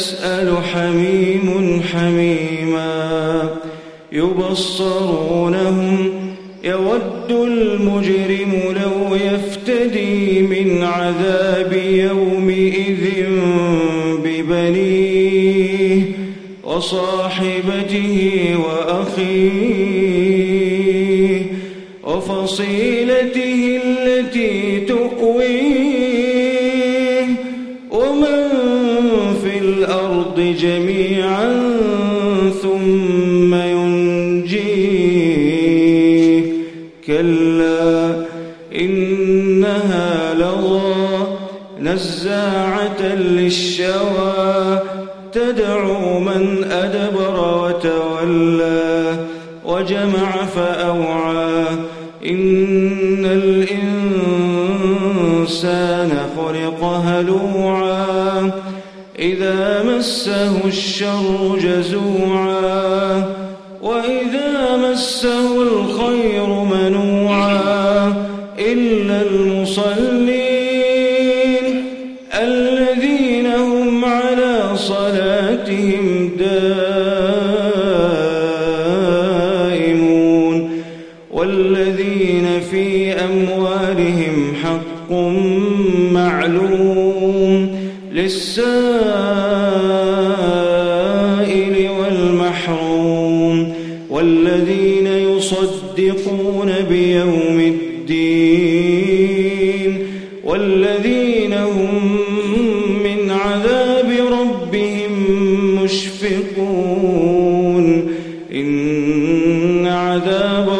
يسأل حميم حميما يبصرونهم يود المجرم لو يفتدي من عذاب يومئذ ببنيه وصاحبته وأخيه وفصيلته التي تؤويه جميعا ثم ينجيه. كلا إنها لظى نزاعة للشوى. تدعو من أدبر وتولى وجمع فأوعى. إن الإنسان خلق هلوعا. إذا مسه الشر جزوعا وإذا مسه الخير منوعا للسائل والمحروم والذين يصدقون بيوم الدين والذين هم من عذاب ربهم مشفقون إن عذاب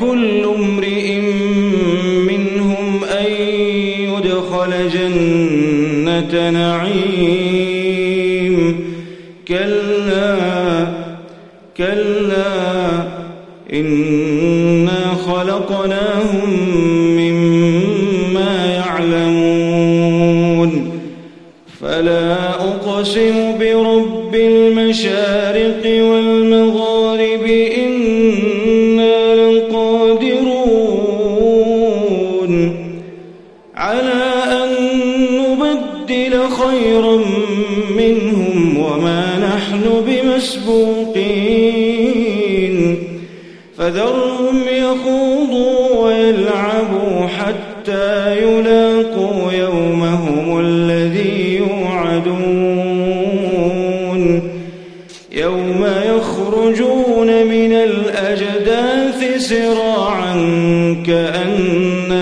يدخل جنة نعيم كلا كلا إنا خلقناهم مما يعلمون فلا أقسم برب المشارق والمغارب أن نبدل خيرا منهم وما نحن بمسبوقين. فذرهم يخوضوا ويلعبوا حتى يلاقوا يومهم الذي يوعدون. يوم يخرجون من الأجداث سراعا نصب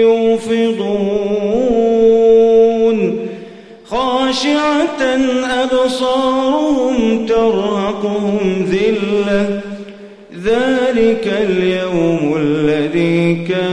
يوفضون. خاشعة أبصارهم ترهقهم ذلة. ذلك اليوم الذي كانوا